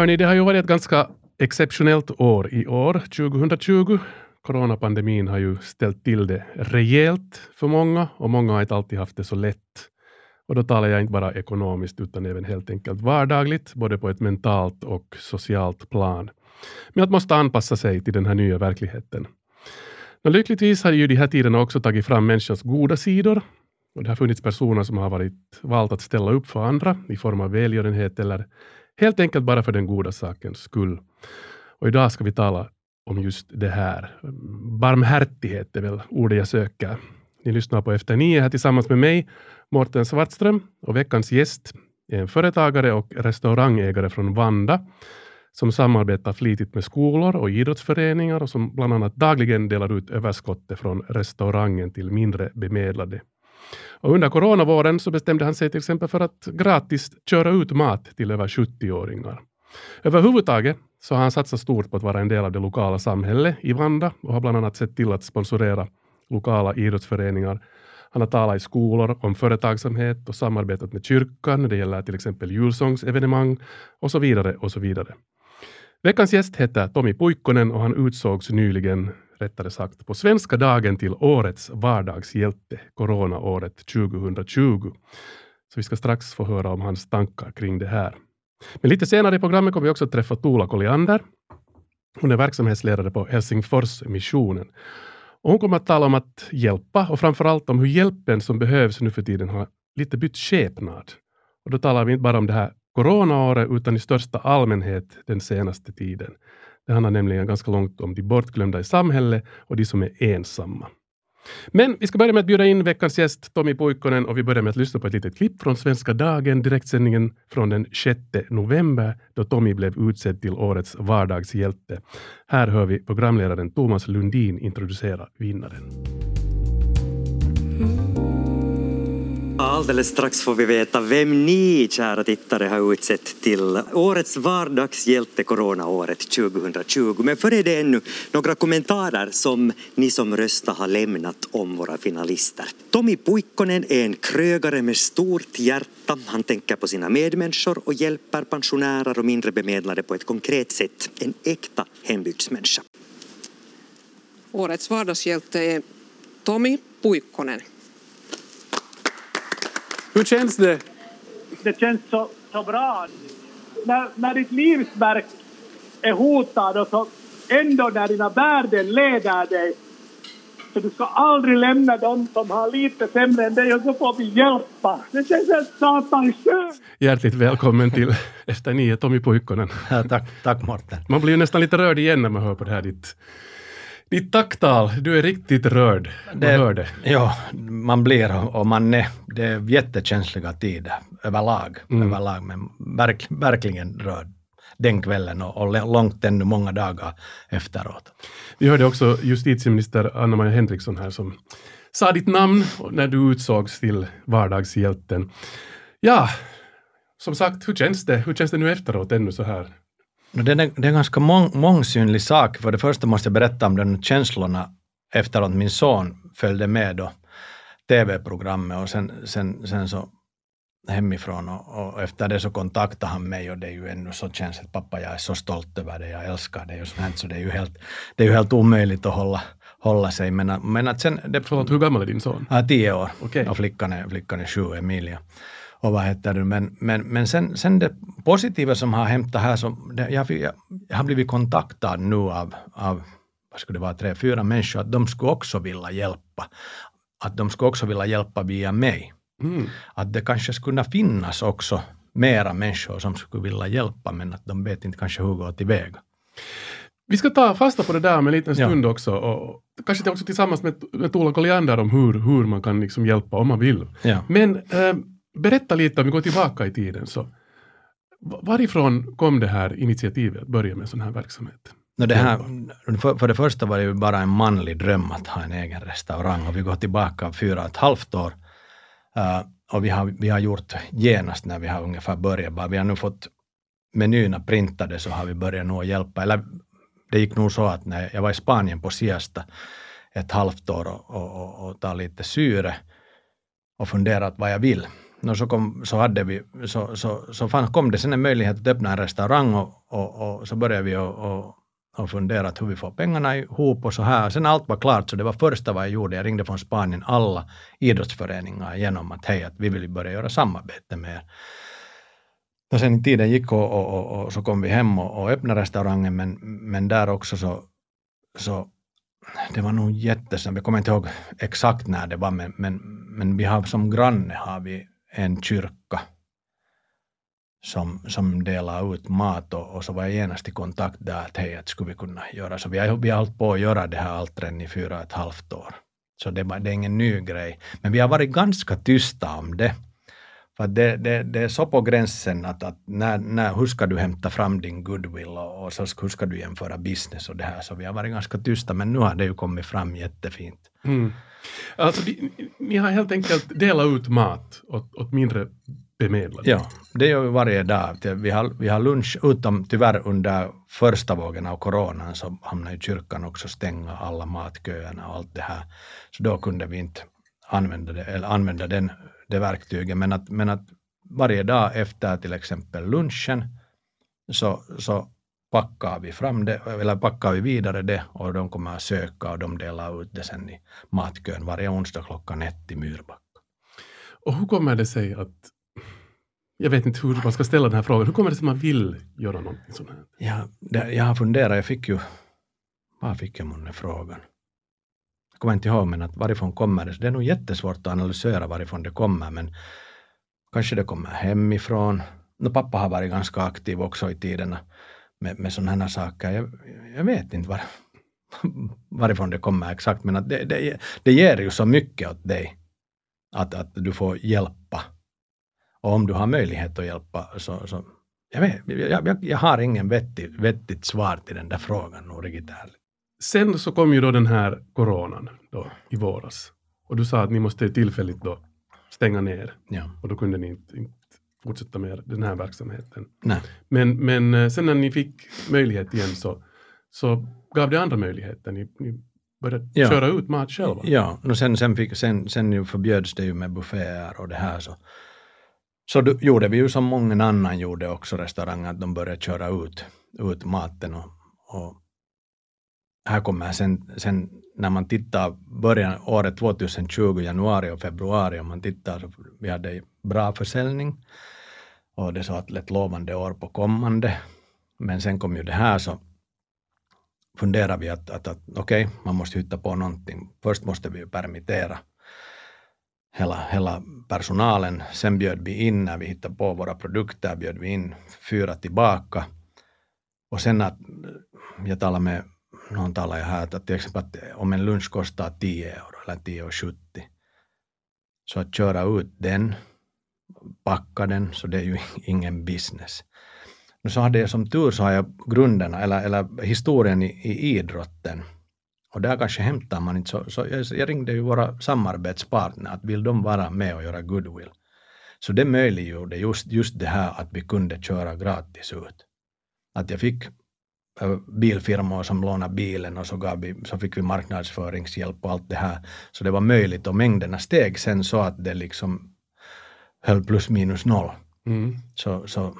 Hörni, det har ju varit ett ganska exceptionellt år i år, 2020. Coronapandemin har ju ställt till det rejält för många och många har inte alltid haft det så lätt. Och då talar jag inte bara ekonomiskt utan även helt enkelt vardagligt, både på ett mentalt och socialt plan. Men att måste anpassa sig till den här nya verkligheten. Men lyckligtvis har ju de här tiderna också tagit fram människans goda sidor. Och det har funnits personer som har varit valt att ställa upp för andra i form av välgörenhet eller helt enkelt bara för den goda sakens skull. Och idag ska vi tala om just det här. Barmhärtighet är väl ordet jag söker. Ni lyssnar på Efter nio här tillsammans med mig, Mårten Svartström, och veckans gäst är en företagare och restaurangägare från Vanda som samarbetar flitigt med skolor och idrottsföreningar och som bland annat dagligen delar ut överskottet från restaurangen till mindre bemedlade. Och under coronavåren så bestämde han sig till exempel för att gratis köra ut mat till över 70-åringar. Överhuvudtaget så har han satsat stort på att vara en del av det lokala samhället i Vanda och har bland annat sett till att sponsorera lokala idrottsföreningar. Han har talat i skolor om företagsamhet och samarbetat med kyrkan när det gäller till exempel julsångsevenemang och så vidare och så vidare. Veckans gäst heter Tommy Puikkonen och han utsågs nyligen, rättare sagt på svenska dagen till årets vardagshjälte, coronaåret 2020. Så vi ska strax få höra om hans tankar kring det här. Men lite senare i programmet kommer vi också träffa Tuula Colliander. Hon är verksamhetsledare på Helsingforsmissionen. Och hon kommer att tala om att hjälpa och framförallt om hur hjälpen som behövs nu för tiden har lite bytt skepnad. Och då talar vi inte bara om det här coronaåret utan i största allmänhet den senaste tiden. Det handlar nämligen ganska långt om de bortglömda i samhället och de som är ensamma. Men vi ska börja med att bjuda in veckans gäst Tommy Puikkonen och vi börjar med att lyssna på ett litet klipp från Svenska Dagen, direktsändningen från den 6 november då Tommy blev utsedd till årets vardagshjälte. Här hör vi programledaren Thomas Lundin introducera vinnaren. Alldeles strax får vi veta vem ni, kära tittare, har utsett till årets vardagshjälte coronaåret 2020. Men före det ännu några kommentarer som ni som röstar har lämnat om våra finalister. Tommy Puikkonen är en krögare med stort hjärta. Han tänker på sina medmänniskor och hjälper pensionärer och mindre bemedlade på ett konkret sätt. En äkta hembygdsmänniska. Årets vardagshjälte är Tommy Puikkonen. Hur känns det? Det känns så, så bra. När, när ditt livsverk är hotad och så ändå när dina värden leder dig så du ska aldrig lämna dem som har lite sämre än dig och så får vi hjälpa. Det känns helt satans skönt. Hjärtligt välkommen till Efter nio, Tommy Puikkonen. Ja, tack, tack Morten. Man blir ju nästan lite rörd igen när man hör på det här ditt, ditt tacktal. Du är riktigt rörd. Man hör det. Ja, man blir och man är, det är jättekänsliga tider överlag, Mm. överlag men verk, verkligen rörd den kvällen och, och långt ännu många dagar efteråt. Vi hörde också justitieminister Anna-Maja Henriksson här som sa ditt namn när du utsågs till vardagshjälten. Ja, som sagt, hur känns det? Hur känns det nu efteråt ännu så här? Det, är, det är en ganska mång, mångsynlig sak. För det första måste jag berätta om de känslorna efter att min son följde med då tv-programmet och sen, sen, sen så hemifrån och, och efter det så kontaktade han mig och det är ju ännu så känns det pappa jag är så stolt över det, jag älskar det och sånt så det är ju helt, det är ju helt omöjligt att hålla, hålla sig men, att- men att sen, det, Förlåt, hur gammal är din son? Ja, tio år. Okej. Och flickan är, flickan är sju, Emilia. Och vad heter det, men, men, men sen, sen det positiva som har hämtat här, så det, jag, jag, jag har blivit kontaktad nu av, av vad skulle det vara, tre, fyra människor, att de skulle också vilja hjälpa. Att de skulle också vilja hjälpa via mig. Mm. Att det kanske skulle finnas också mera människor som skulle vilja hjälpa, men att de vet inte kanske hur gå tillväga. Vi ska ta fasta på det där med en liten Ja. stund också. Och kanske också tillsammans med, med Tuula Colliander om hur, hur man kan liksom hjälpa om man vill. Ja. Men eh, berätta lite, om vi går tillbaka i tiden. Så, va- varifrån kom det här initiativet att börja med sån här verksamhet? No det här, för, för det första var det ju bara en manlig dröm att ha en egen restaurang och vi går tillbaka fyra och ett halvt år. Uh, och vi har, vi har gjort genast när vi har ungefär börjat, bara vi har nu fått menyerna printade så har vi börjat nog hjälpa. Eller det gick nog så att när jag var i Spanien på siesta ett halvt år och, och, och, och ta lite syre och funderat vad jag vill no, så, kom, så, hade vi, så, så, så fan, kom det sen en möjlighet att öppna en restaurang och, och, och så började vi och, och, och fundera hur vi får pengarna ihop och så här. Sen allt var klart, så det var första vad jag gjorde. Jag ringde från Spanien alla idrottsföreningar genom att hej, att vi vill börja göra samarbete med er. Och sen tiden gick och, och, och, och, så kom vi hem och, och öppnade restaurangen, men, men där också så, så det var nog jättesnabbt. Jag kommer inte ihåg exakt när det var, men, men, men vi har som granne har vi en kyrka som, som delar ut mat och, och, så var jag genast i kontakt där att hej, att skulle vi kunna göra så. Vi har, vi har hållit på att göra det här allt redan i fyra och ett halvt år. Så det, det är ingen ny grej. Men vi har varit ganska tysta om det. För det, det, det är så på gränsen att, att när, när, hur ska du hämta fram din goodwill och, och så hur ska du jämföra business och det här. Så vi har varit ganska tysta men nu har det ju kommit fram jättefint. Mm. Alltså, ni, ni har helt enkelt delat ut mat åt, åt mindre bemedlade? Ja, det gör vi varje dag. Vi har, vi har lunch, utom tyvärr under första vågen av coronan så hamnade kyrkan också stänga alla matköerna och allt det här. Så då kunde vi inte använda, det, eller använda den det verktyget. Men att, men att varje dag efter till exempel lunchen så, så packar vi fram det, eller packar vi vidare det och de kommer att söka och de delar ut det sen i matkön varje onsdag klockan ett i Myrbacka. Och hur kommer det sig att, jag vet inte hur man ska ställa den här frågan, hur kommer det sig att man vill göra någonting sånt här? Ja, det, jag har funderat, jag fick ju, var fick jag månne frågan? kommer inte ihåg, men att varifrån kommer det? Det är nog jättesvårt att analysera varifrån det kommer, men kanske det kommer hemifrån. No, pappa har varit ganska aktiv också i tiderna med, med sådana här saker. Jag, jag vet inte var, varifrån det kommer exakt, men att det, det, det ger ju så mycket åt dig att, att du får hjälpa. Och om du har möjlighet att hjälpa så, så jag, vet, jag, jag, jag har ingen vettigt, vettigt svar till den där frågan, nog riktigt ärligt. Sen så kom ju då den här coronan då, i våras. Och du sa att ni måste tillfälligt då stänga ner. Ja. Och då kunde ni inte, inte fortsätta med den här verksamheten. Nej. Men, men eh, sen när ni fick möjlighet igen så, så gav det andra möjligheter. Ni, ni började Ja. köra ut mat själva. Ja, och sen, sen, fick, sen, sen förbjöds det ju med bufféer och det här så, så då gjorde vi ju som många annan gjorde också restauranger, att de började köra ut, ut maten och, och här kommer sen, sen när man tittar början året 2020, januari och februari, om man tittar så vi hade bra försäljning och det så att ett lovande år på kommande. Men sen kom ju det här så funderar vi att, att, att okej, man måste hitta på någonting. Först måste vi ju permittera hela, hela personalen. Sen bjöd vi in, när vi hittade på våra produkter, bjöd vi in fyra tillbaka. Och sen att, jag talade med någon talade här, att till exempel att om en lunch kostar 10 euro eller 10,70 så att köra ut den, packa den, så det är ju ingen business. Nu så hade jag som tur så har jag grunderna, eller, eller historien i, i idrotten. Och där kanske hämtar man inte så, så jag, jag ringde ju våra samarbetspartner att vill de vara med och göra goodwill. Så det möjliggjorde just, just det här att vi kunde köra gratis ut. Att jag fick bilfirmor som lånade bilen och så, gav vi, så fick vi marknadsföringshjälp och allt det här. Så det var möjligt och mängderna steg sen så att det liksom höll plus minus noll. Mm. Så, så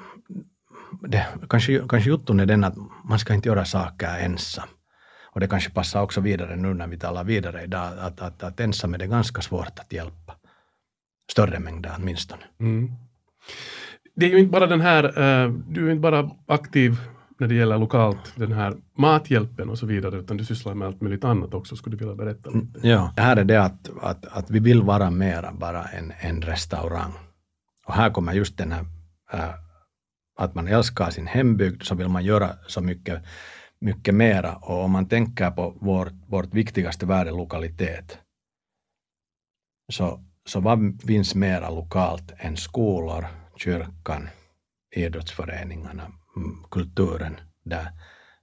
det, kanske, kanske jutton är den att man ska inte göra saker ensam. Och det kanske passar också vidare nu när vi talar vidare idag, att, att, att ensam är det ganska svårt att hjälpa. Större mängder åtminstone. Mm. Det är ju inte bara den här, eh, du är inte bara aktiv när det gäller lokalt, den här mathjälpen och så vidare, utan du sysslar med allt möjligt annat också. Skulle du vilja berätta lite? Ja, det här är det att, att, att vi vill vara mera bara en, en restaurang. Och här kommer just den här äh, att man älskar sin hembygd så vill man göra så mycket, mycket mera. Och om man tänker på vårt, vårt viktigaste värde, lokalitet, så, så vad finns mera lokalt än skolor, kyrkan, idrottsföreningarna, mm, kulturen där.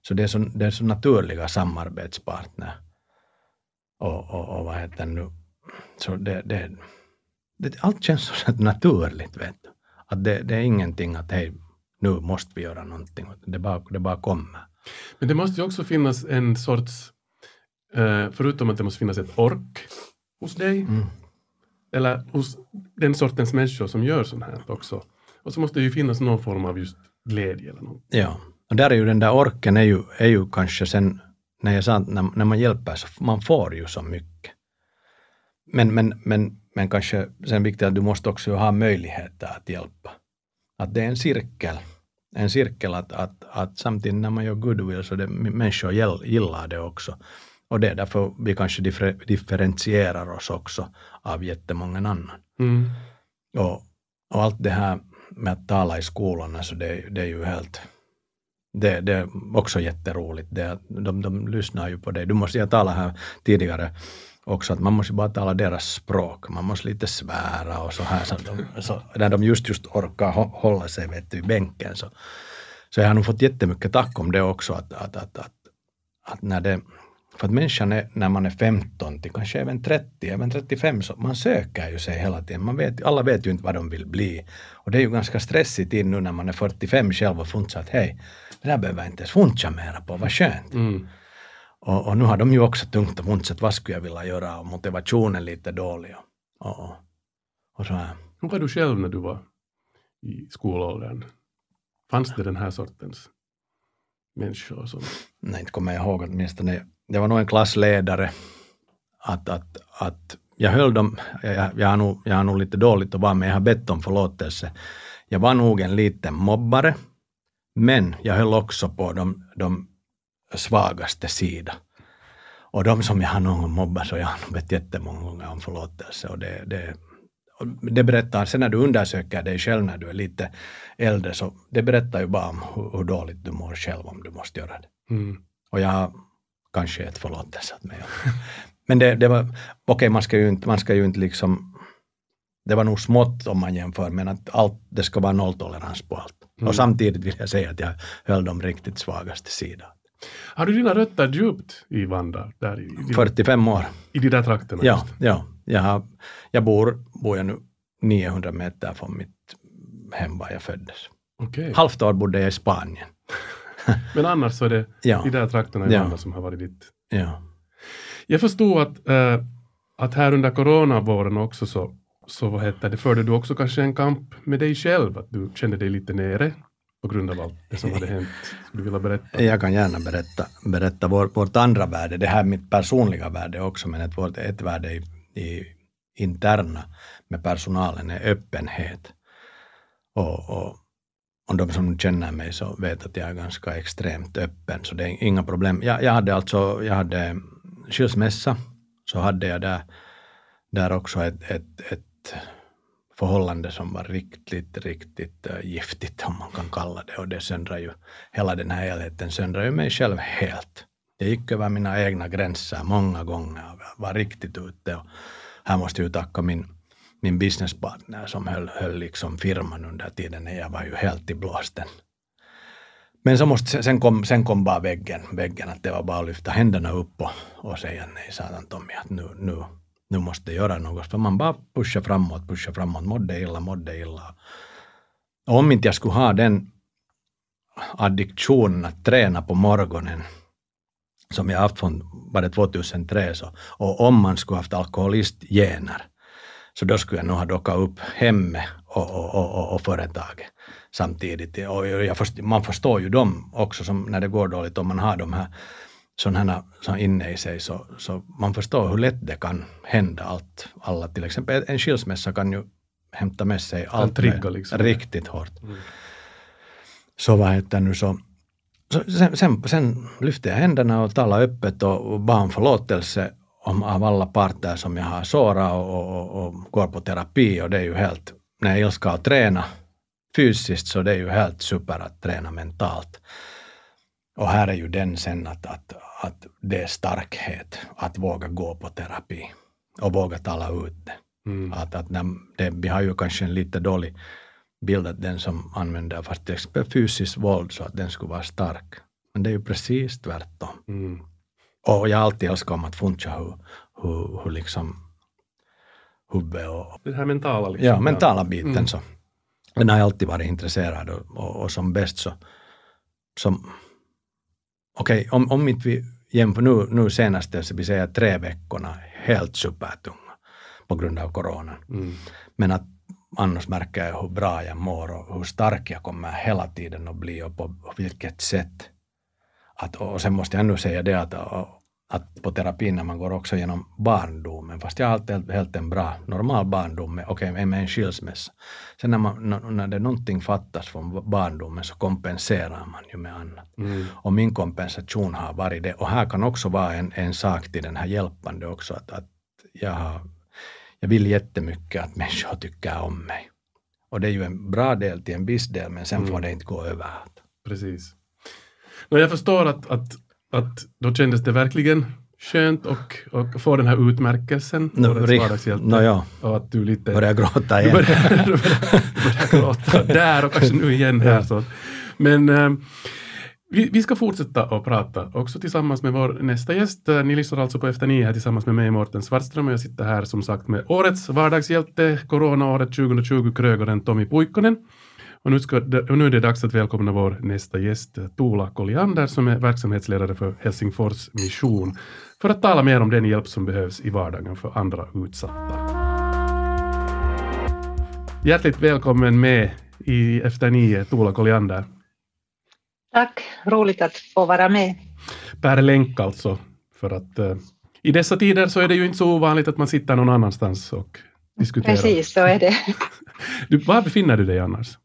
Så det är så, det är så naturliga samarbetspartner. Och, och, och vad heter nu, så det, det, det, allt känns så naturligt. Vet du. Att det, det är ingenting att hej, nu måste vi göra någonting. Det bara, det bara kommer. Men det måste ju också finnas en sorts, eh, förutom att det måste finnas ett ork hos dig, Mm. eller hos den sortens människor som gör sånt här också. Och så måste det ju finnas någon form av just glädje eller något. Ja, och där är ju den där orken är ju, är ju kanske sen, när jag sa när, när man hjälper så man får ju så mycket. Men, men, men, men kanske sen viktigt att du måste också ha möjligheter att hjälpa. Att det är en cirkel. En cirkel att, att, att samtidigt när man gör goodwill så det, människor gillar det också. Och det är därför vi kanske differ, differentierar oss också av jättemånga annan. Mm. Och, och allt det här med att tala i skolorna, så alltså det, det är ju helt det, det, är också jätteroligt. Det, de, de lyssnar ju på dig. Du måste, jag tala här tidigare också, att man måste bara tala deras språk. Man måste lite svära och så här. Så de, så, när de just, just orkar hålla sig vet du, i bänken så, så jag har nog fått jättemycket tack om det också. Att, att, att, att, att när det, för att människan är, när man är 15 till kanske även 30, även 35, så man söker ju sig hela tiden. Man vet, alla vet ju inte vad de vill bli. Och det är ju ganska stressigt in nu när man är 45 själv och funtsar att hej, det där behöver jag inte ens funcha mera på, vad skönt. Mm. Och, och, nu har de ju också tungt och funsat, vad skulle jag vilja göra och motivationen lite dålig. Och, och, och så här. Hur var du själv när du var i skolåldern? Fanns det den här sortens människor? Som... Nej, inte kommer jag ihåg åtminstone det var nog en klassledare, att, att, att jag höll dem, jag, jag, har nog, jag har nog lite dåligt att vara med, jag har bett om förlåtelse. Jag var nog en liten mobbare, men jag höll också på de, de svagaste sida. Och de som jag har någon gång mobbat så jag har nog bett jättemånga gånger om förlåtelse. Och det, det, det berättar, sen när du undersöker dig själv när du är lite äldre, så det berättar ju bara om hur, hur dåligt du mår själv om du måste göra det. Mm. Och jag kanske ett förlåtelse åt mig. Men det, det var, okej okay, man ska ju inte, man ska ju inte liksom, det var nog smått om man jämför, men att allt, det ska vara nolltolerans på allt. Mm. Och samtidigt vill jag säga att jag höll de riktigt svagaste sidan. Har du dina rötter djupt i Vanda? Där i, i, 45 år. I de där trakterna? Ja, ja. Jag, har, jag bor, bor jag nu 900 meter från mitt hem var jag föddes. Okay. Halvt år bodde jag i Spanien. Men annars så är det ja. i de där trakterna i ja. som har varit ditt. Ja. Jag förstod att, äh, att här under coronavåren också så, så vad heter det, förde du också kanske en kamp med dig själv, att du kände dig lite nere på grund av allt det som hade hänt. Skulle du vilja berätta? Jag kan gärna berätta, berätta vår, vårt andra värde, det här mitt personliga värde också, men ett, vårt, ett värde i, i interna med personalen är öppenhet. Och, och och de som känner mig så vet att jag är ganska extremt öppen, så det är inga problem. Jag, jag hade alltså, jag hade skilsmässa, så hade jag där, där också ett, ett, ett förhållande som var riktigt, riktigt eh, giftigt, om man kan kalla det. Och det söndrar ju, hela den här helheten söndrar ju mig själv helt. Jag gick över mina egna gränser många gånger och var riktigt ute. Och här måste jag tacka min min businesspartner som höll, höll liksom firman under tiden när jag var ju helt i blåsten. Men så måste, sen, kom, sen kom bara väggen, väggen att det var bara att lyfta händerna upp och, och säga nej satan Tommy att nu, nu, nu måste jag göra något. För man bara pushar framåt, pushar framåt, mådde illa, mådde illa. Och om inte jag skulle ha den addiktionen att träna på morgonen som jag haft från var det 2003 så, och om man skulle haft alkoholistgener så då skulle jag nog ha dockat upp hemmet och, och, och, och företaget samtidigt. Och jag först, man förstår ju dem också som när det går dåligt, om man har de här sådana här inne i sig, så, så man förstår hur lätt det kan hända allt. Alla, till exempel en skilsmässa kan ju hämta med sig allt trigga, liksom. riktigt hårt. Mm. Så vad heter nu så, så sen, sen, sen lyfte jag händerna och talade öppet och, och bad om förlåtelse om, av alla parter som jag har sårat och, och, och, går på terapi och det är ju helt, när jag älskar att träna fysiskt så det är ju helt super att träna mentalt. Och här är ju den sen att, att, att det är starkhet att våga gå på terapi och våga tala ut det. Mm. Att, att när det, vi har ju kanske en lite dålig bild att den som använder fast till exempel fysiskt våld så att den skulle vara stark. Men det är ju precis tvärtom. Mm. Och jag har alltid älskat om att funcha hur, hur, hur liksom huvudet och... Den här mentala liksom. Ja, mentala biten mm. så. Den har jag alltid varit intresserad och, och, och som bäst så... Som, Okej, okay, om, om inte vi jämför nu, nu senaste, så vi säger tre veckorna, helt supertunga. på grund av coronan. Mm. Men att annars märker jag hur bra jag mår och hur stark jag kommer hela tiden att bli och på vilket sätt. Att, och sen måste jag ännu säga det att, att på terapin när man går också genom barndomen, fast jag har alltid helt en bra normal barndom med, okay, med en skilsmässa. Sen när, man, när det någonting fattas från barndomen så kompenserar man ju med annat. Mm. Och min kompensation har varit det. Och här kan också vara en, en sak till den här hjälpande också, att, att jag, har, jag vill jättemycket att människor tycker om mig. Och det är ju en bra del till en viss del, men sen Mm. får det inte gå över. Precis. No, jag förstår att, att, att då kändes det verkligen skönt och, och få den här utmärkelsen, No, Årets no, ja. Och att du lite... Börjar gråta du igen. börjar, du börjar, du börjar gråta där och kanske nu igen här. Så. Men eh, vi, vi ska fortsätta att prata också tillsammans med vår nästa gäst. Ni lyssnar alltså på Efter nio här tillsammans med mig, Mårten Svartström, och jag sitter här som sagt med årets vardagshjälte, coronaåret 2020, krögaren Tommy Puikkonen. Och nu, ska, och nu är det dags att välkomna vår nästa gäst, eh, Tuula Kolliander, som är verksamhetsledare för Helsingfors Mission, för att tala mer om den hjälp som behövs i vardagen för andra utsatta. Hjärtligt välkommen med i Efter nio, Tuula Kolliander. Tack, roligt att få vara med. Per länk alltså, för att eh, i dessa tider så är det ju inte så ovanligt att man sitter någon annanstans och diskuterar. Precis, så är det. Du, var befinner du dig annars?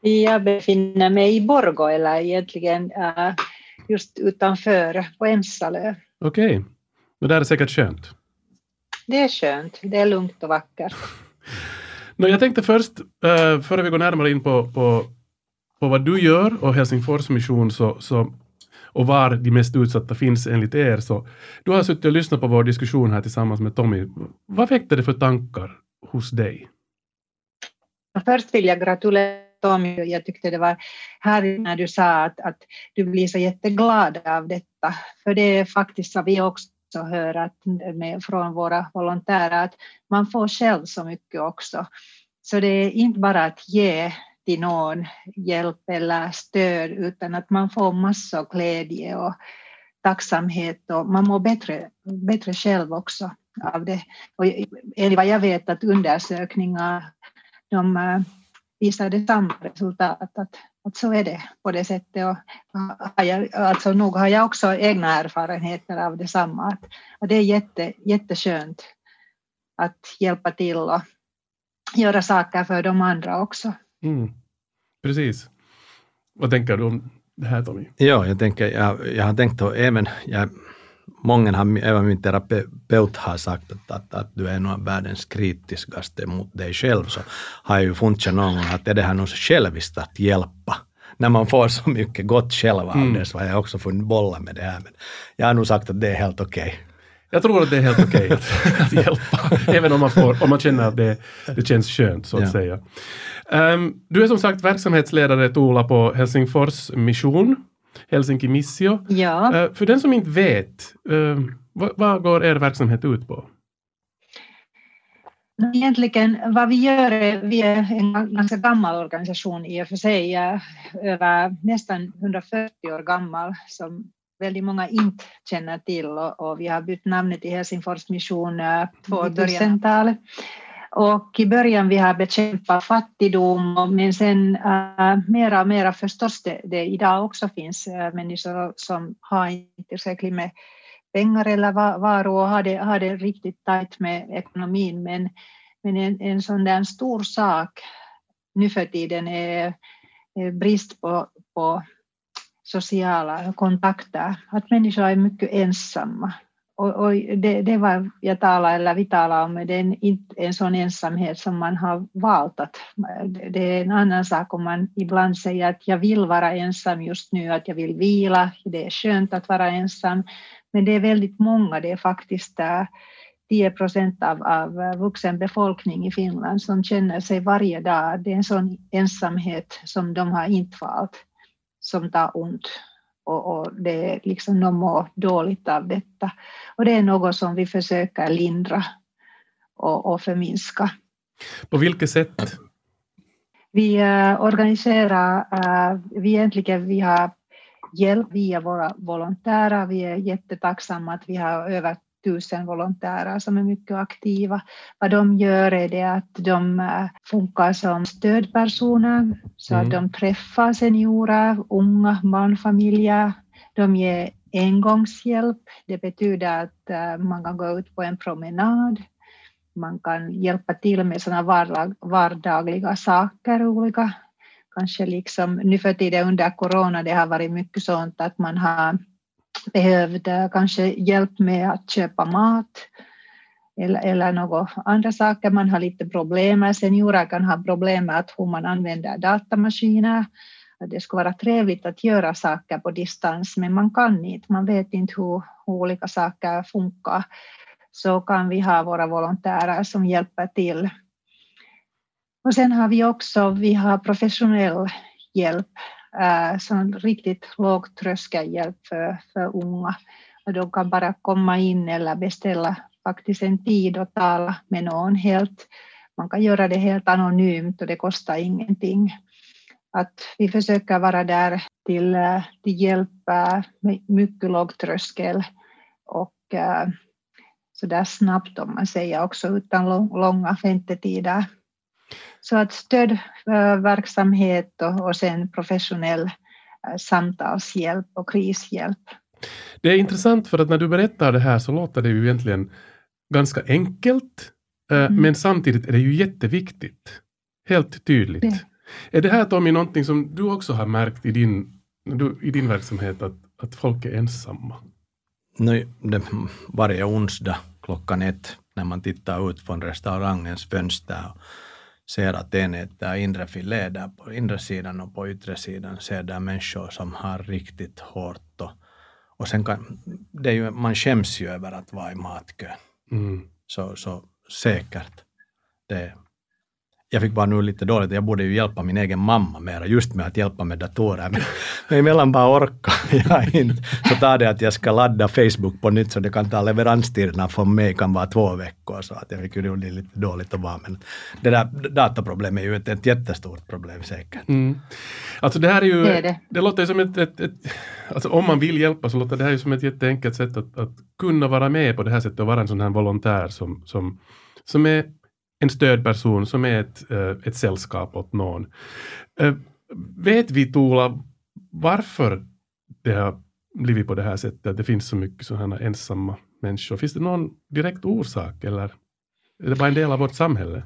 Jag befinner mig i Borgå, eller egentligen äh, just utanför på Emsalö. Okej, och där är säkert skönt. Det är skönt, det är lugnt och vackert. Nå, jag tänkte först, uh, före vi går närmare in på, på, på vad du gör och Helsingfors mission så, så, och var de mest utsatta finns enligt er, så du har suttit och lyssnat på vår diskussion här tillsammans med Tommy. Vad väckte det för tankar hos dig? Först vill jag gratulera Tommy. Jag tyckte det var härligt när du sa att, att du blir så jätteglad av detta. För det är faktiskt så vi också hör att, med, från våra volontärer att man får själv så mycket också. Så det är inte bara att ge till någon hjälp eller stöd utan att man får massor av glädje och tacksamhet och man mår bättre, bättre själv också av det. Och enligt vad jag vet att undersökningar de eh, visar visade samma resultat, att, att så är det på det sättet. Och, har jag, alltså nog har jag också egna erfarenheter av detsamma. Att, och det är jätte, jätteskönt att hjälpa till och göra saker för de andra också. Mm. Precis. Vad tänker du om det här Tommy? Ja, jag tänker, jag, jag har tänkt att även, jag, många har, även min terapeut har sagt att, att, att du är nog världens kritiskaste mot dig själv, så har jag ju funnit någon gång att är det här något själviskt att hjälpa? När man får så mycket gott själv av Mm. det så har jag också funnit bolla med det här. Men jag har nog sagt att det är helt okej. Jag tror att det är helt okej att, att hjälpa, även om man, får, om man känner att det, det känns skönt, så att Ja. säga. Ehm, du är som sagt verksamhetsledare, Tuula, på Helsingfors Mission, Helsinki Missio. Ja. Eh, för den som inte vet, ehm, vad, vad går er verksamhet ut på? Egentligen vad vi gör är, vi är en ganska gammal organisation i och för sig, över nästan 140 år gammal, som väldigt många inte känner till och, och vi har bytt namnet till Helsingfors mission eh, på I början. 2000-talet. Och i början vi har bekämpat fattigdom, men sen äh, mera och mera förstås det, det idag också finns äh, människor som har inte tillräckligt med pengar eller va- varor och har det, har det riktigt tajt med ekonomin. Men, men en, en sån där stor sak nu för tiden är, är brist på, på sociala kontakter. Att människor är mycket ensamma. Och, och det, det var jag talar, eller vi talar om, det är en, inte en sån ensamhet som man har valt att det är en annan sak om man ibland säger att jag vill vara ensam just nu, att jag vill vila, det är skönt att vara ensam, men det är väldigt många, det är faktiskt eh, 10 procent av, av eh, vuxen befolkning i Finland som känner sig varje dag, det är en sån ensamhet som de har inte valt, som tar ont och, och det är liksom de mår dåligt av detta. Och det är något som vi försöker lindra och, och förminska. På vilket sätt? Vi eh, organiserar, eh, vi egentligen vi har hjälp via våra volontärer. Vi är jättetacksamma att vi har över tusen volontärer som är mycket aktiva. Vad de gör är det att de eh, funkar som stödpersoner, så mm. att de träffar seniorer, unga barnfamiljer, de ger engångshjälp. Det betyder att eh, man kan gå ut på en promenad, man kan hjälpa till med sådana vardagliga saker, olika kanske liksom nu för tiden under corona det har varit mycket sånt att man har behövde kanske hjälp med att köpa mat eller, eller några andra saker. Man har lite problem med seniorer kan ha problem med att hur man använder datamaskiner. Det skulle vara trevligt att göra saker på distans men man kan inte, man vet inte hur, hur olika saker funkar. Så kan vi ha våra volontärer som hjälper till och sen har vi också vi har professionell hjälp, Eh, sån riktigt låg tröskelhjälp för, för unga. Och de kan bara komma in eller beställa faktiskt en tid och tala med någon helt. Man kan göra det helt anonymt och det kostar ingenting. Att vi försöker vara där till, eh, till hjälp eh, med mycket låg tröskel och äh, så där snabbt om man säger också utan långa väntetider. Så att stödverksamhet och, och sen professionell eh, samtalshjälp och krishjälp. Det är intressant för att när du berättar det här så låter det ju egentligen ganska enkelt, eh, mm. men samtidigt är det ju jätteviktigt. Helt tydligt. Det. Är det här Tommy någonting som du också har märkt i din, i din verksamhet, att, att folk är ensamma? Nej, det, varje onsdag klockan ett när man tittar ut från restaurangens fönster ser att enhet där inre filé där på inre sidan och på yttre sidan ser där människor som har riktigt hårt och, och sen kan, det är ju, man skäms ju över att vara i matkön. Mm. Så, så säkert. Det, jag fick bara nu lite dåligt, jag borde ju hjälpa min egen mamma mera just med att hjälpa med datorer. Men, men emellan bara orkar jag inte. Så tar det att jag ska ladda Facebook på nytt så det kan ta leveranstiderna för mig kan vara två veckor. Så att jag fick ju lite dåligt att vara. Men det där dataproblemet är ju ett, ett jättestort problem säkert. Mm. Alltså det här är ju, det, är det. det låter som ett, ett, ett, alltså om man vill hjälpa så låter det här ju som ett jätteenkelt sätt att, att kunna vara med på det här sättet och vara en sån här volontär som, som, som är en stödperson som är ett, eh, ett sällskap åt någon. Eh, vet vi, Tola, varför det har blivit på det här sättet, att det finns så mycket sådana ensamma människor? Finns det någon direkt orsak eller är det bara en del av vårt samhälle?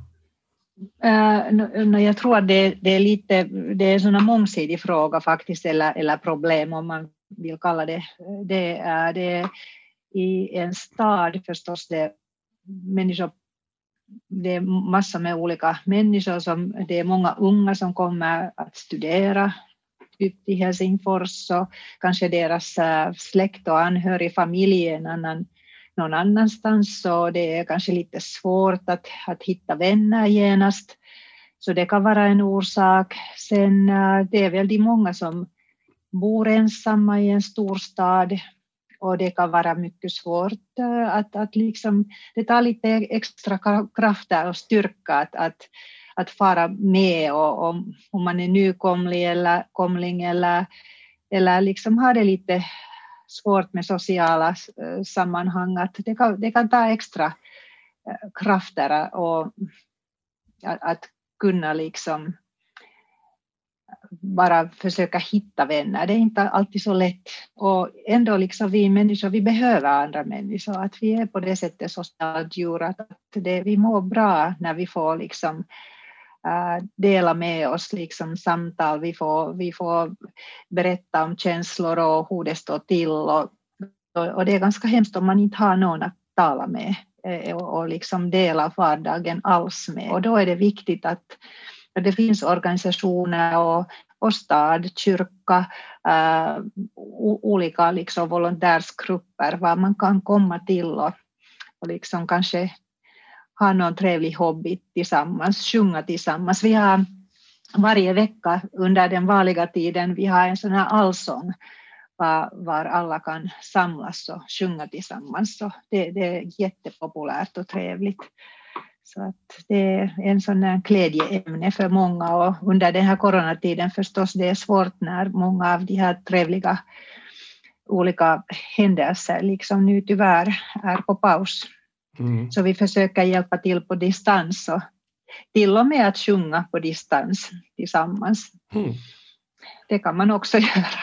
Uh, no, jag tror att det, det, är lite, det är en sån mångsidig fråga faktiskt, eller, eller problem om man vill kalla det. Det är, det är i en stad förstås det människor det är massor med olika människor, som, det är många unga som kommer att studera typ till Helsingfors och kanske deras eh, släkt och anhörig familj är annan, någon annanstans så det är kanske lite svårt att, att hitta vänner genast. Så det kan vara en orsak. Sen eh, det är väldigt många som bor ensamma i en storstad och det kan vara mycket svårt eh, att, att liksom, det tar lite extra krafter och styrka att, att, att fara med och, och om man är nykomling eller, komling eller, eller liksom har det lite svårt med sociala eh, sammanhang, att det kan, det kan ta extra eh, krafter och att, att kunna liksom bara försöka hitta vänner. Det är inte alltid så lätt. Och ändå liksom vi människor, vi behöver andra människor. Att vi är på det sättet sociala djur. Att det, vi mår bra när vi får liksom, eh, dela med oss liksom samtal. Vi får, vi får berätta om känslor och hur det står till. Och, och, det är ganska hemskt om man inte har någon att tala med eh, och, och liksom dela vardagen alls med. Och då är det viktigt att det finns organisationer och, och stad, kyrka, äh, olika liksom volontärsgrupper vad man kan komma till och, och liksom kanske ha någon trevlig hobby tillsammans, sjunga tillsammans. Vi har varje vecka under den vanliga tiden vi har en sån här allsång var, var alla kan samlas och sjunga tillsammans. Så det, det är jättepopulärt och trevligt. Så att det är en sån här glädjeämne för många och under den här coronatiden förstås det är svårt när många av de här trevliga olika händelser liksom nu tyvärr är på paus. Mm. Så vi försöker hjälpa till på distans och till och med att sjunga på distans tillsammans. Mm. Det kan man också göra.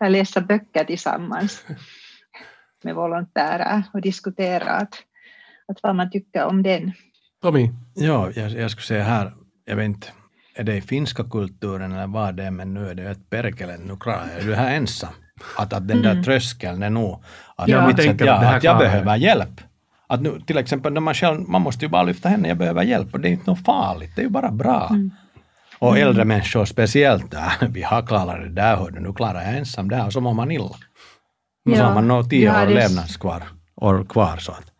Eller läsa böcker tillsammans med volontärer och diskutera att, att vad man tycker om den. Tommy, Ja, jag, jag skulle säga här, jag vet inte, är det i finska kulturen eller vad det är, men nu är det ett perkele, nu klarar jag det här ensam. Att, att den där Mm. tröskeln är nog, att, Ja. jag, att, jag, att jag behöver hjälp. Att nu, till exempel när man själv, man måste ju bara lyfta henne, jag behöver hjälp och det är inte något farligt, det är ju bara bra. Mm. Och äldre människor speciellt, äh, vi har klarat det där, hördu, nu klarar jag ensam det här och så mår man illa. Och så Ja, har man nog tio jag år levnadskvar år kvar. Så att,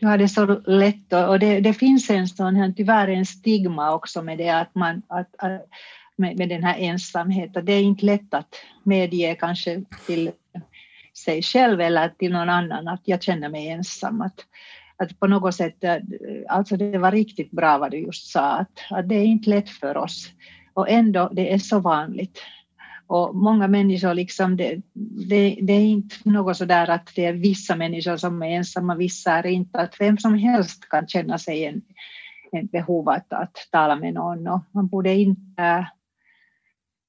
du har det så lätt och och det, det finns en sån här, tyvärr en stigma också med det att man, att, att, med, med den här ensamheten. Det är inte lätt att medge kanske till sig själv eller till någon annan att jag känner mig ensam. Att, att på något sätt, eh, alltså det var riktigt bra vad du just sa, att, att det är inte lätt för oss. Och ändå, det är så vanligt. Och många människor, liksom, det, det, det är inte något sådär att det är vissa människor som är ensamma, vissa är inte. Att vem som helst kan känna sig en, en behov att, att tala med någon. Och man borde inte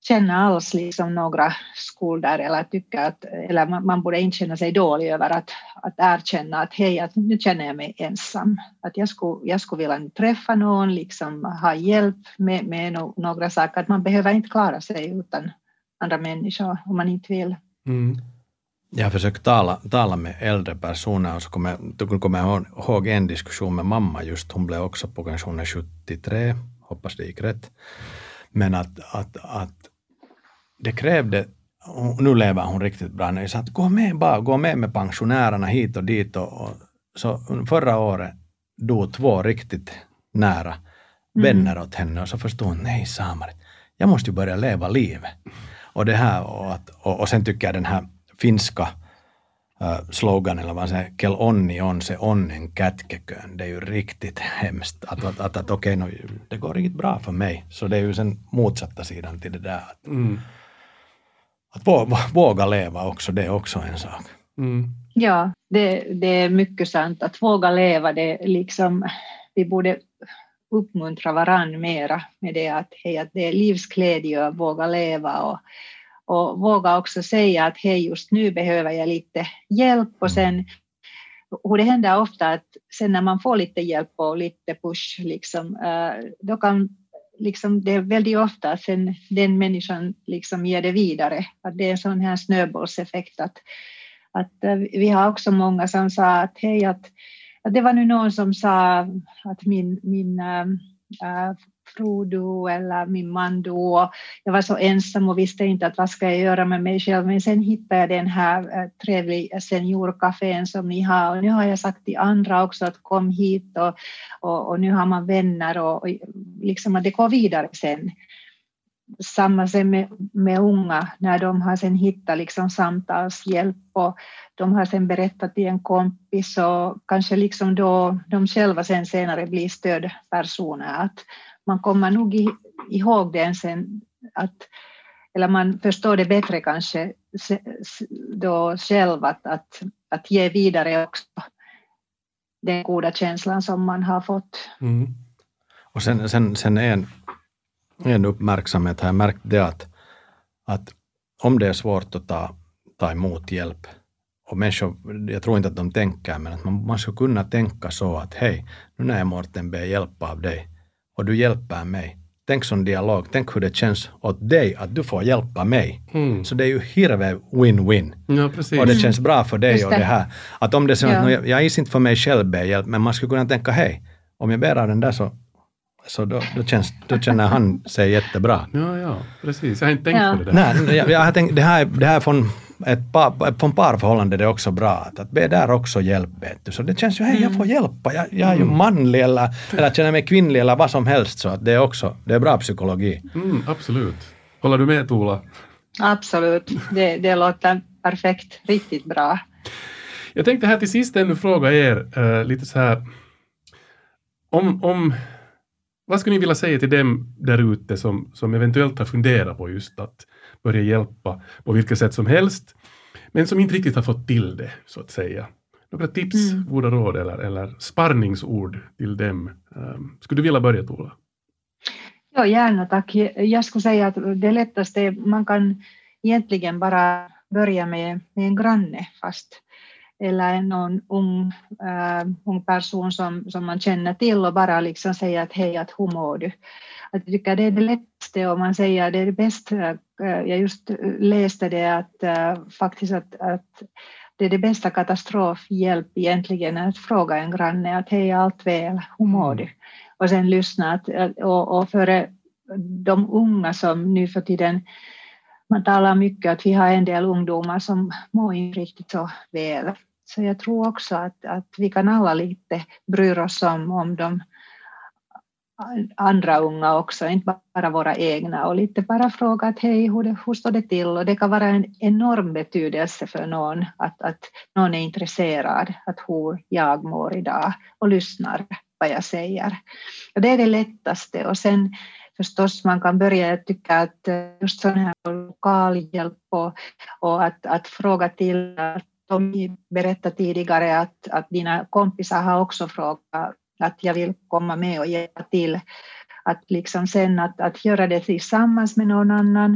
känna alls liksom några skulder eller tycka att, eller man, man borde inte känna sig dålig över att, att erkänna att hej, att nu känner jag mig ensam. Att jag skulle, jag skulle vilja träffa någon, liksom ha hjälp med, med no, några saker. Att man behöver inte klara sig utan andra människor om man inte vill. mm. Jag har försökt tala, tala med äldre personer och så kommer, då kommer jag ihåg- en diskussion med mamma just, hon blev också på pensionen 73, hoppas det gick rätt. Men att, att, att det krävde, nu lever hon riktigt bra, när jag sa att gå med bara, gå med med pensionärerna hit och dit. Och, och, så förra året dog två riktigt nära vänner åt henne och så förstod hon, nej Samarit, jag måste ju börja leva livet. Och det här och, att, och, och sen tycker jag den här finska slogan eller vad man säger, kel onni on se onnen kätkekön. Det är ju riktigt hemskt. Att, att, att, att okej, okay, det går riktigt bra för mig. Så det är ju sen motsatta sidan till det där. Att, Mm. att våga, våga leva också, det är också en sak. Mm. Ja, det, det är mycket sant. Att våga leva, det är liksom, vi borde uppmuntra varandra mera med det att, hej, att det är livsglädje att våga leva och, och våga också säga att hej, just nu behöver jag lite hjälp och sen och det händer ofta att sen när man får lite hjälp och lite push, liksom, eh, då kan liksom, det är väldigt ofta att sen den människan liksom ger det vidare. Att det är en sån här snöbollseffekt. Att, att eh, vi har också många som sa att hej, att det var nu någon som sa att min, min ähm, äh, fru dog eller min man dog. Och jag var så ensam och visste inte att vad ska jag göra med mig själv. Men sen hittade jag den här äh, trevliga seniorkafén som ni har. Och nu har jag sagt till andra också att kom hit och, och, och nu har man vänner och, och liksom att det går vidare sen samma sig med, med unga när de har sen hittat liksom samtalshjälp och de har sen berättat till en kompis och kanske liksom då de själva sen senare blir stödpersoner. Att man kommer nog ihåg den sen att eller man förstår det bättre kanske då själv att, att, att ge vidare också den goda känslan som man har fått. Mm. Och sen, sen, sen en, en uppmärksamhet har jag märkt det att, att om det är svårt att ta, ta emot hjälp och människor, jag tror inte att de tänker, men att man, man ska kunna tänka så att hej, nu när jag Mårten ber hjälp av dig och du hjälper mig. Tänk som dialog, tänk hur det känns åt dig att du får hjälpa mig. Mm. Så det är ju hirve win-win. Ja. Och det känns bra för dig och det. här. Att om det är så att Ja. nu, jag, jag är inte för mig själv ber hjälp, men man skulle kunna tänka hej, om jag ber av den där så, så då, då, känns, då känner han sig jättebra. Ja, ja, precis. Jag har inte tänkt Ja. på det där. Nej, jag, jag har tänkt, det här, är- det här är från ett par, från parförhållande det är också bra. Att, att be där också hjälp. Vet du. Så det känns ju, hej jag får hjälpa. Jag, jag är ju manlig eller, eller känner mig kvinnlig eller vad som helst. Så att det är också, det är bra psykologi. Mm, absolut. Håller du med Tuula? Absolut, det, det låter perfekt, riktigt bra. Jag tänkte här till sist ännu fråga er eh, lite så här om, om vad skulle ni vilja säga till dem där ute som, som eventuellt har funderat på just att börja hjälpa på vilket sätt som helst men som inte riktigt har fått till det, så att säga. Några tips, Mm. goda råd eller, eller sparningsord till dem? Um, skulle du vilja börja, Tola? Ja, gärna tack. Jag skulle säga att det lättaste, man kan egentligen bara börja med, med en granne fast eller någon ung, äh, ung person som, som man känner till och bara liksom säga att hej, att hur mår du? Att jag tycker det är det lättaste om man säger det är det bästa. Äh, jag just läste det att äh, faktiskt att, att det är det bästa katastrofhjälp egentligen att fråga en granne att hej, allt väl, hur mår du? och sen lyssna. Att, och, och för de unga som nu för tiden, man talar mycket att vi har en del ungdomar som mår inte riktigt så väl. Så jag tror också att, att vi kan alla lite bry oss om, om de andra unga också, inte bara våra egna och lite bara fråga att hej, hur, det, hur står det till? Och det kan vara en enorm betydelse för någon att, att någon är intresserad att hur jag mår idag och lyssnar vad jag säger. Och det är det lättaste och sen förstås man kan börja, tycka att eh, just sån här lokalhjälp och, och att, att fråga till, att som vi berättade tidigare att, att dina kompisar har också frågat att jag vill komma med och hjälpa till. Att liksom sen att, att göra det tillsammans med någon annan.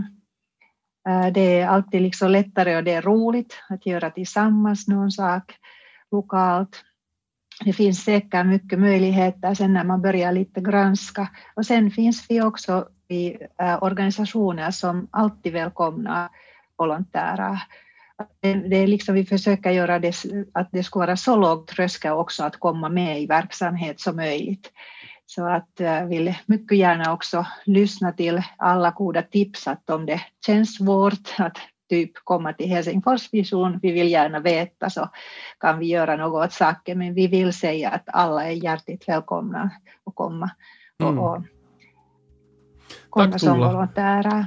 Eh, det är alltid liksom lättare och det är roligt att göra tillsammans någon sak lokalt. Det finns säkert mycket möjligheter sen när man börjar lite granska. Och sen finns vi också i eh, organisationer som alltid välkomnar volontärer. Det är liksom, vi försöker göra det att det ska vara så låg tröskel också att komma med i verksamhet som möjligt. Så att jag vill mycket gärna också lyssna till alla goda tips att om det känns svårt att typ komma till Helsingfors vision, vi vill gärna veta så kan vi göra något åt saken men vi vill säga att alla är hjärtligt välkomna att komma och, Mm. och komma Tack, som volontärer.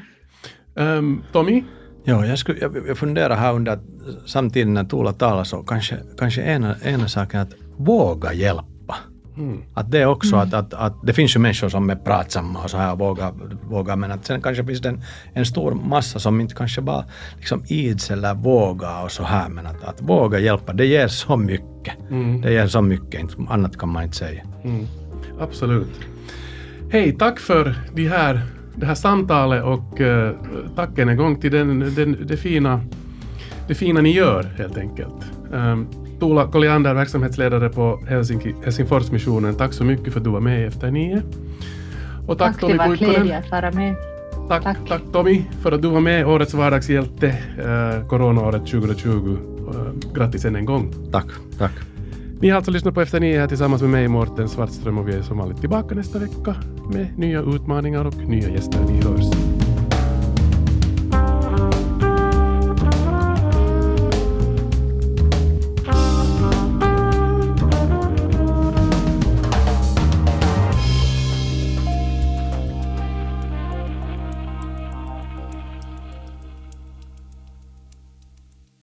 Um, Tommy? Ja, jag, skulle, jag, jag funderar här under att samtidigt när Tuula talar så kanske, kanske ena, ena saken att våga hjälpa. Mm. Att det är också att, att, att det finns ju människor som är pratsamma och så här vågar, vågar men att sen kanske finns det en, en stor massa som inte kanske bara liksom ids eller vågar och så här men att, att våga hjälpa det ger så mycket. Mm. Det ger så mycket, inte, annat kan man inte säga. Mm. Absolut. Hej, tack för de här, det här samtalet och uh, tack än en gång till den, den, det, fina, det fina ni gör helt enkelt. Um, Tuula Colliander, verksamhetsledare på Helsinki, Helsingforsmissionen, tack så mycket för att du var med Efter nio. Och tack, Tack, Tommy det var Puikkonen. glädje att vara med. Tack, tack. Tack. Tommy för att du var med, årets vardagshjälte, uh, coronaåret 2020. Uh, grattis än en gång. Tack, tack. Ni har alltså lyssnat på Efter nio här tillsammans med mig, Mårten Svartström, och vi är som vanligt tillbaka nästa vecka med nya utmaningar och nya gäster. Vi hörs.